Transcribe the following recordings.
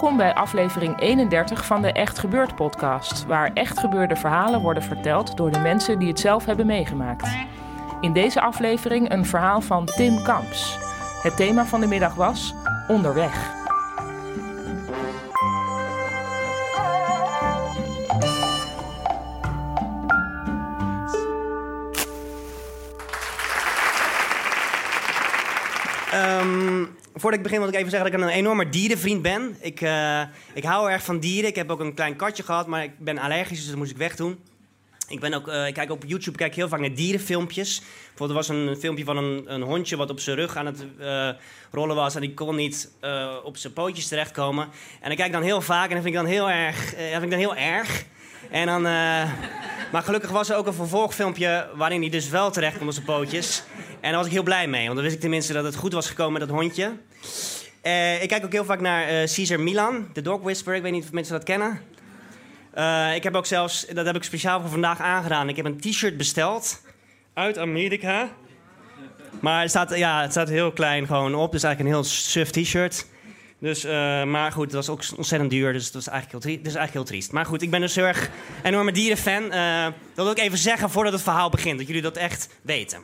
Welkom bij aflevering 31 van de Echt Gebeurd podcast, waar echt gebeurde verhalen worden verteld door de mensen die het zelf hebben meegemaakt. In deze aflevering een verhaal van Tim Kamps. Het thema van de middag was Onderweg. Voordat ik begin wil ik even zeggen dat ik een enorme dierenvriend ben. Ik, eh, ik hou erg van dieren. Ik heb ook een klein katje gehad, maar ik ben allergisch, dus dat moest ik wegdoen. Ik, ben ook, eh, ik kijk op YouTube kijk ik heel vaak naar dierenfilmpjes. Bijvoorbeeld er was een filmpje van een, een hondje wat op zijn rug aan het eh, rollen was... en die kon niet op zijn pootjes terechtkomen. En dan kijk ik dan heel vaak en dat vind ik dan heel erg... dat vind ik dan heel erg. En dan, maar gelukkig was er ook een vervolgfilmpje waarin hij dus wel terecht kon op zijn pootjes. En daar was ik heel blij mee, want dan wist ik tenminste dat het goed was gekomen met dat hondje. Eh, ik kijk ook heel vaak naar uh, Caesar Milan, de Dog Whisperer. Ik weet niet of mensen dat kennen. Ik heb ook zelfs, dat heb ik speciaal voor vandaag aangedaan. Ik heb een t-shirt besteld uit Amerika. Maar het staat, ja, het staat heel klein gewoon op. Dus eigenlijk een heel suf t-shirt. Dus, maar goed, het was ook ontzettend duur. Dus dat is eigenlijk heel, eigenlijk triest. Maar goed, ik ben dus heel erg enorme dierenfan. dat wil ik even zeggen voordat het verhaal begint. Dat jullie dat echt weten.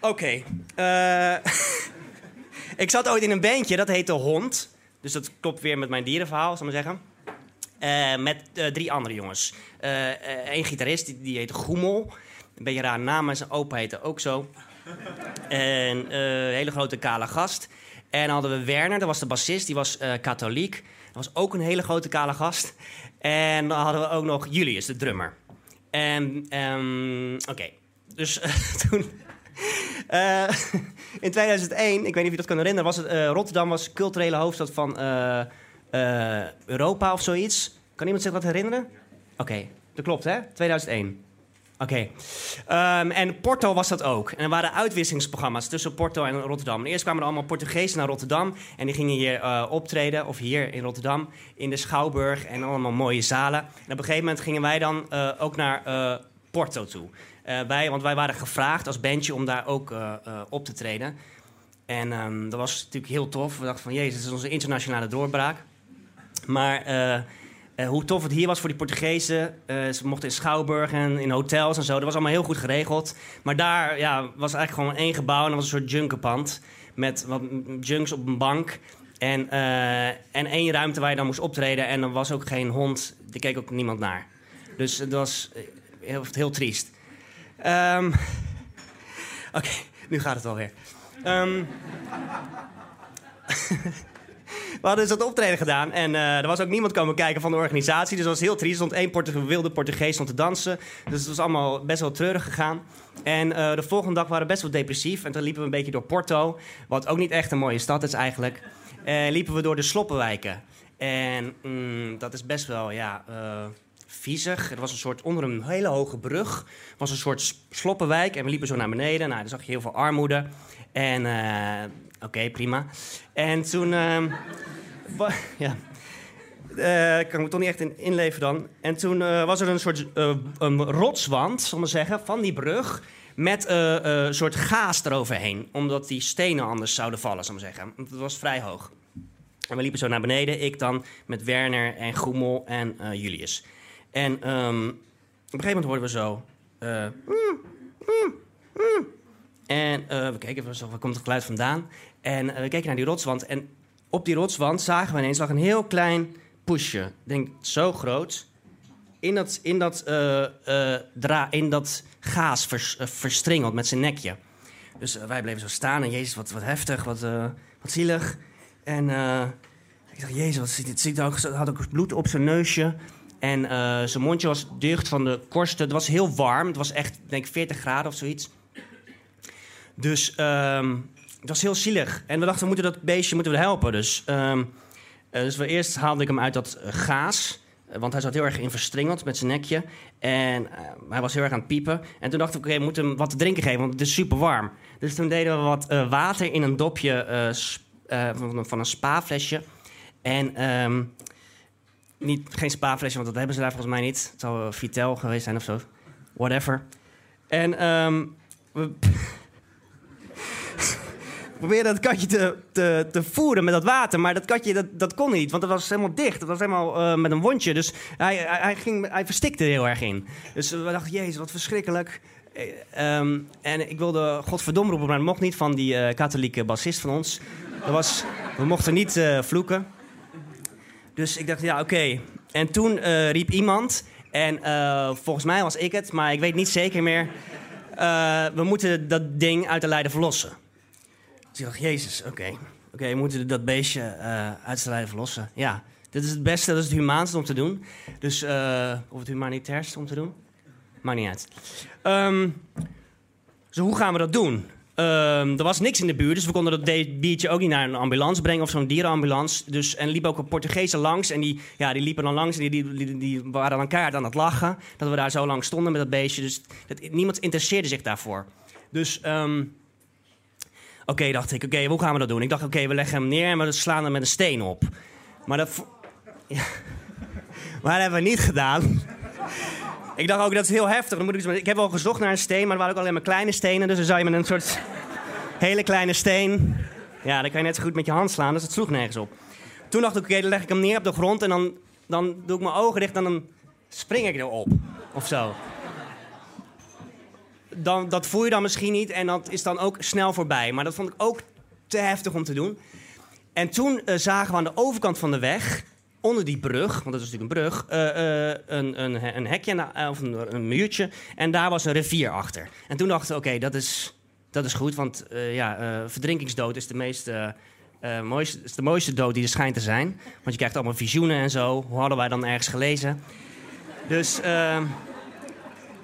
Oké. eh ik zat ooit in een bandje, dat heette Hond. Dus dat klopt weer met mijn dierenverhaal, zal ik maar zeggen. Eh, met drie andere jongens. Eén gitarist, die, die heette Goemel. Een beetje een raar naam, maar zijn opa heette ook zo. En een hele grote kale gast. En dan hadden we Werner, dat was de bassist, die was katholiek. Dat was ook een hele grote kale gast. En dan hadden we ook nog Julius, de drummer. En, um, oké. Dus toen... Uh, in 2001, ik weet niet of je dat kan herinneren, was het, Rotterdam was culturele hoofdstad van Europa of zoiets. Kan iemand zich dat herinneren? Oké, dat klopt hè? 2001. Oké. Um, en Porto was dat ook. En er waren uitwisselingsprogramma's tussen Porto en Rotterdam. Eerst kwamen er allemaal Portugezen naar Rotterdam. En die gingen hier optreden, of hier in Rotterdam, in de Schouwburg. En allemaal mooie zalen. En op een gegeven moment gingen wij dan ook naar Porto toe. Wij, want wij waren gevraagd als bandje om daar ook op te treden. En um, dat was natuurlijk heel tof. We dachten van, jezus, dit is onze internationale doorbraak. Maar hoe tof het hier was voor die Portugezen. ze mochten in Schouwburg en in hotels en zo. Dat was allemaal heel goed geregeld. Maar daar ja, was eigenlijk gewoon één gebouw en dat was een soort junkenpand. Met wat junks op een bank. En, en één ruimte waar je dan moest optreden. En er was ook geen hond. Er keek ook niemand naar. Dus het was heel, heel triest. Um, Oké, nu gaat het alweer. Um, we hadden dus dat optreden gedaan en uh, er was ook niemand komen kijken van de organisatie. Dus dat was heel triest. Er stond één Portug wilde Portugees stond te dansen. Dus het was allemaal best wel treurig gegaan. En uh, de volgende dag waren we best wel depressief. En toen liepen we een beetje door Porto, wat ook niet echt een mooie stad is eigenlijk. En liepen we door de sloppenwijken. En mm, dat is best wel, ja... Uh, viezig. Er was een soort, onder een hele hoge brug, was een soort sloppenwijk. En we liepen zo naar beneden. Nou, daar zag je heel veel armoede. En, oké, prima. En toen, uh, ja, uh, kan ik me toch niet echt in, inleven dan. En toen uh, was er een soort een rotswand, ik maar zeggen, van die brug. Met een soort gaas eroverheen. Omdat die stenen anders zouden vallen, zal ik maar zeggen. Want het was vrij hoog. En we liepen zo naar beneden. Ik dan met Werner en Goemel en Julius. En um, op een gegeven moment hoorden we zo. Uh, mm, mm, mm. En uh, we keken waar komt het geluid vandaan? En uh, we keken naar die rotswand. En op die rotswand zagen we ineens lag een heel klein poesje. Ik denk zo groot. In dat, in dat, dra in dat gaas vers verstringeld met zijn nekje. Dus wij bleven zo staan. En Jezus, wat, wat heftig, wat, wat zielig. En eh, ik dacht, jezus, wat zit dit? Zit ook, had ook bloed op zijn neusje. En eh, zijn mondje was dicht van de korsten. Het was heel warm. Het was echt, denk ik, 40 graden of zoiets. Dus ehm, het was heel zielig. En we dachten, we moeten dat beestje moeten we helpen. Dus, eh, dus we eerst haalde ik hem uit dat gaas. eh, Want hij zat heel erg in verstrengeld met zijn nekje. En eh, hij was heel erg aan het piepen. En toen dachten we, oké, we moeten hem wat te drinken geven, want het is super warm. Dus toen deden we wat water in een dopje van, van een spa-flesje. En ehm, niet, geen spa-flesje, want dat hebben ze daar volgens mij niet. Het zou Vitel geweest zijn of zo. Whatever. En ehm, we probeerden dat katje te, te, te voeren met dat water. Maar dat katje, dat, dat kon niet, want het was helemaal dicht. Het was helemaal eh, met een wondje. Dus hij, hij, ging, hij verstikte er heel erg in. Dus we dachten, jezus, wat verschrikkelijk. Eh, ehm, en ik wilde godverdomme roepen, maar dat mocht niet van die eh, katholieke bassist van ons. Dat was, we mochten niet vloeken. Dus ik dacht, ja, oké. En toen riep iemand, en volgens mij was ik het, maar ik weet niet zeker meer. we moeten dat ding uit de lijden verlossen. Ik dacht, jezus, oké. Oké, we moeten dat beestje eh, uit lijden verlossen. Ja, dit is het beste, dat is het humaanste om te doen. Dus, eh, of het humanitairste om te doen. Maakt niet uit. Dus hoe gaan we dat doen? Ehm, er was niks in de buurt, dus we konden dat diertje ook niet naar een ambulance brengen of zo'n dierenambulance. Dus, en liepen ook een Portugezen langs en die, ja, die liepen dan langs en die, die, die, die waren dan aan het lachen. Dat we daar zo lang stonden met dat beestje. Dus dat, niemand interesseerde zich daarvoor. Dus ehm, oké, dacht ik, oké, hoe gaan we dat doen? Ik dacht, oké, we leggen hem neer en we slaan hem met een steen op. Maar dat, ja. maar dat hebben we niet gedaan. Ik dacht ook, dat is heel heftig. Dan moet ik, ik heb wel gezocht naar een steen, maar er waren ook alleen maar kleine stenen. Dus dan zou je met een soort hele kleine steen... Ja, dan kan je net zo goed met je hand slaan, dus het sloeg nergens op. Toen dacht ik, oké, dan leg ik hem neer op de grond... en dan, dan doe ik mijn ogen dicht en dan spring ik erop. Of zo. Dan, dat voel je dan misschien niet en dat is dan ook snel voorbij. Maar dat vond ik ook te heftig om te doen. En toen eh, zagen we aan de overkant van de weg, onder die brug, want dat is natuurlijk een brug, eh, eh, een, een, een hekje of een, muurtje. En daar was een rivier achter. En toen dachten we, oké, dat, is, dat is goed, want ja, verdrinkingsdood is de, meest, mooiste, is de mooiste dood die er schijnt te zijn. Want je krijgt allemaal visioenen en zo. Hoe hadden wij dan ergens gelezen? Dus,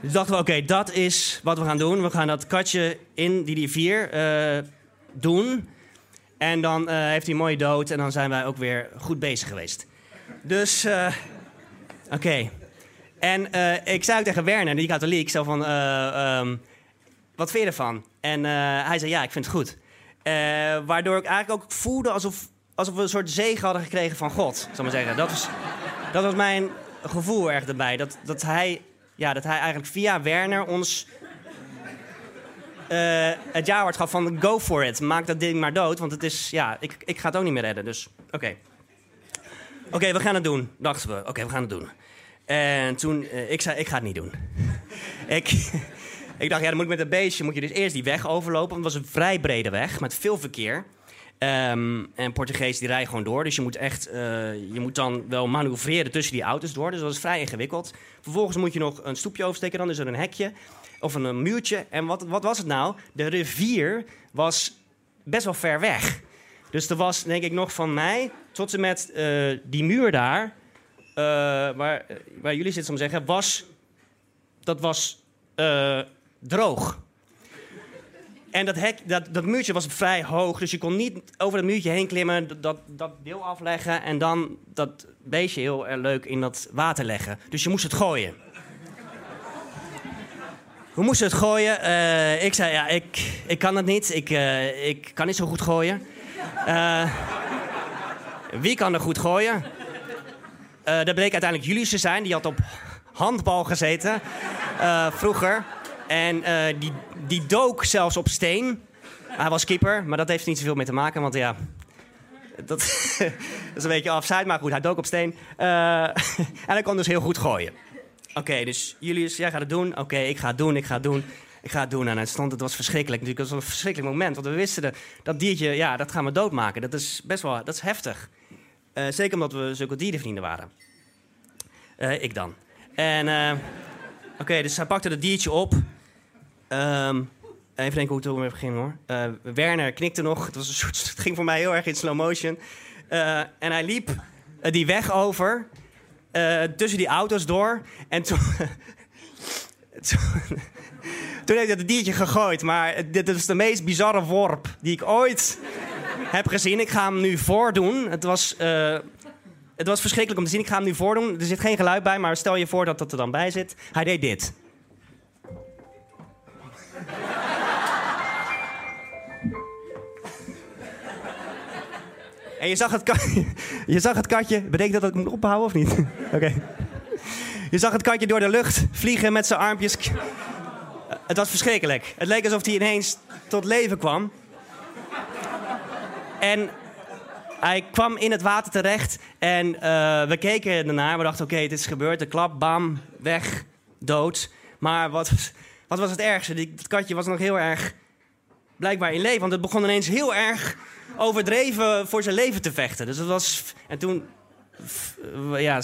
dus dachten we, oké, dat is wat we gaan doen. We gaan dat katje in die rivier eh, doen. En dan eh, heeft hij een mooie dood en dan zijn wij ook weer goed bezig geweest. Dus, eh, oké. En ik zei ook tegen Werner, die katholiek, zo van, eh, ehm, wat vind je ervan? En hij zei, ja, ik vind het goed. Waardoor ik eigenlijk ook voelde alsof, alsof we een soort zegen hadden gekregen van God, ik maar zeggen. Dat was, dat was mijn gevoel erg erbij. Dat, dat, hij, ja, dat hij eigenlijk via Werner ons eh, het jaarwoord gaf van go for it. Maak dat ding maar dood, want het is, ja, ik, ik ga het ook niet meer redden. Dus, oké. Oké, we gaan het doen, dachten we. Oké, we gaan het doen. En toen, eh, ik zei, ik ga het niet doen. ik, ik dacht, ja, dan moet ik met een beestje, moet je dus eerst die weg overlopen. Want het was een vrij brede weg, met veel verkeer. Ehm, en Portugees die rijden gewoon door. Dus je moet echt, eh, je moet dan wel manoeuvreren tussen die auto's door. Dus dat is vrij ingewikkeld. Vervolgens moet je nog een stoepje oversteken. Dan is er een hekje of een, muurtje. En wat, wat was het nou? De rivier was best wel ver weg. Dus er was, denk ik, nog van mij tot en met eh, die muur daar, eh, waar, waar jullie zitten, om te zeggen, was, dat was droog. En dat, hek, dat, dat muurtje was vrij hoog, dus je kon niet over dat muurtje heen klimmen, dat- dat, deel afleggen en dan dat beestje heel erg leuk in dat water leggen. Dus je moest het gooien. We moesten het gooien. Eh, ik zei, ja, ik, ik kan het niet. Ik, eh, ik kan niet zo goed gooien. Eh, wie kan er goed gooien? Dat bleek uiteindelijk Julius te zijn. Die had op handbal gezeten vroeger. En eh, die, die dook zelfs op steen. Hij was keeper, maar dat heeft niet zoveel mee te maken. Want ja, dat, is een beetje afzijds. Maar goed, hij dook op steen. Eh, en hij kon dus heel goed gooien. Oké, dus Julius, jij gaat het doen. Oké, ik ga het doen, ik ga het doen. Ik ga het doen. En het stond, het was verschrikkelijk. Natuurlijk, het was een verschrikkelijk moment. Want we wisten dat, diertje, ja, dat gaan we doodmaken. Dat is best wel, dat is heftig. Eh, zeker omdat we zulke dierenvrienden waren. Ik dan. En, eh, oké, dus hij pakte dat diertje op. Ehm, Even denken hoe het weer ging hoor. Eh, Werner knikte nog. Het, was een soort, het ging voor mij heel erg in slow motion. Eh, en hij liep eh, die weg over. tussen die auto's door. En toen... toen, toen hij het diertje gegooid. Maar dit is de meest bizarre worp die ik ooit heb gezien. Ik ga hem nu voordoen. Het was, het was verschrikkelijk om te zien. Ik ga hem nu voordoen. Er zit geen geluid bij, maar stel je voor dat dat er dan bij zit. Hij deed dit. En je zag het, ka- je zag het katje. Dat dat ik moet ophouden of niet? Oké. Je zag het katje door de lucht vliegen met zijn armpjes. Het was verschrikkelijk. Het leek alsof hij ineens tot leven kwam. En hij kwam in het water terecht en eh, we keken ernaar. We dachten, oké, het is gebeurd. De klap, bam, weg, dood. Maar wat, wat was het ergste? Het katje was nog heel erg blijkbaar in leven. Want het begon ineens heel erg overdreven voor zijn leven te vechten. Dus het was... En toen ja,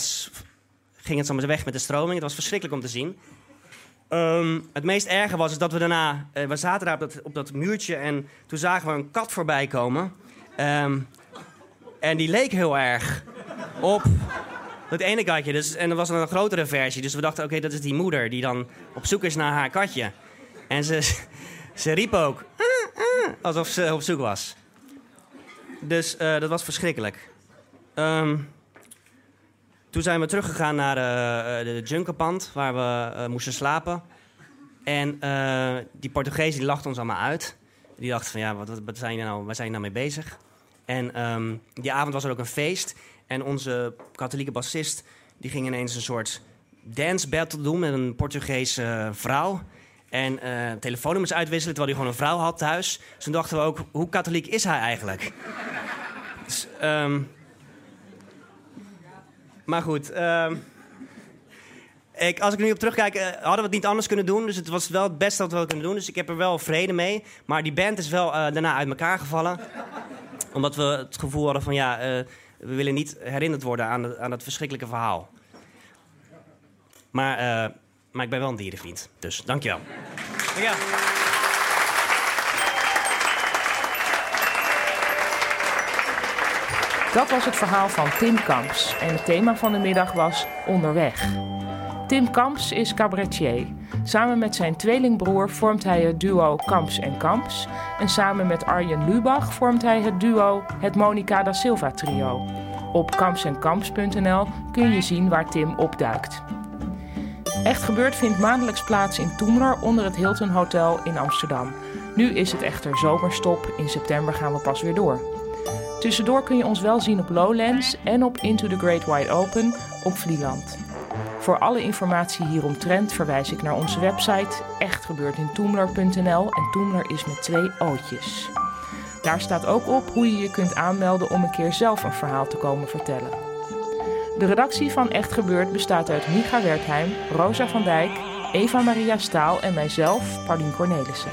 ging het zo weg met de stroming. Het was verschrikkelijk om te zien. Ehm, het meest erge was is dat we daarna... eh, we zaten daar op dat, op dat muurtje en toen zagen we een kat voorbij komen. Ehm, en die leek heel erg op het ene katje. Dus, en er was een grotere versie. Dus we dachten, oké, dat is die moeder die dan op zoek is naar haar katje. En ze, ze riep ook, "Ah, ah," alsof ze op zoek was. Dus eh, dat was verschrikkelijk. Ehm, toen zijn we teruggegaan naar eh, de Junkerpand, waar we moesten slapen. En die Portugees die lachte ons allemaal uit. Die dacht van, ja, wat, wat, zijn nou, waar zijn je nou mee bezig? En ehm, die avond was er ook een feest. En onze katholieke bassist, die ging ineens een soort dance battle doen met een Portugese eh, vrouw. En eh telefoonnummers uitwisselen, terwijl hij gewoon een vrouw had thuis. Dus toen dachten we ook, hoe katholiek is hij eigenlijk? Dus, ehm, maar goed, ehm, ik, als ik er nu op terugkijk, eh, hadden we het niet anders kunnen doen. Dus het was wel het beste wat we hadden kunnen doen. Dus ik heb er wel vrede mee. Maar die band is wel daarna uit elkaar gevallen. Omdat we het gevoel hadden van ja, we willen niet herinnerd worden aan, de- aan dat verschrikkelijke verhaal. Maar, eh, maar ik ben wel een dierenvriend. Dus dankjewel. Dankjewel. Dat was het verhaal van Tim Kamps en het thema van de middag was onderweg. Tim Kamps is cabaretier. Samen met zijn tweelingbroer vormt hij het duo Kamps en Kamps. En samen met Arjen Lubach vormt hij het duo het Monica da Silva trio. Op kampsenkamps.nl kun je zien waar Tim opduikt. Echt Gebeurd vindt maandelijks plaats in Toemler onder het Hilton Hotel in Amsterdam. Nu is het echter zomerstop, in september gaan we pas weer door. Tussendoor kun je ons wel zien op Lowlands en op Into the Great Wide Open op Vlieland. Voor alle informatie hieromtrent verwijs ik naar onze website echtgebeurtintoemler.nl en Toemler is met twee ootjes. Daar staat ook op hoe je je kunt aanmelden om een keer zelf een verhaal te komen vertellen. De redactie van Echt Gebeurd bestaat uit Micha Wertheim, Rosa van Dijk, Eva Maria Staal en mijzelf, Paulien Cornelissen.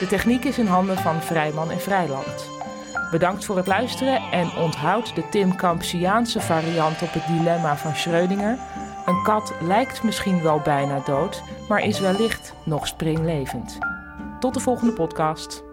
De techniek is in handen van Vrijman en Vrijland. Bedankt voor het luisteren en onthoud de Tim Campsiaanse variant op het dilemma van Schrödinger. Een kat lijkt misschien wel bijna dood, maar is wellicht nog springlevend. Tot de volgende podcast.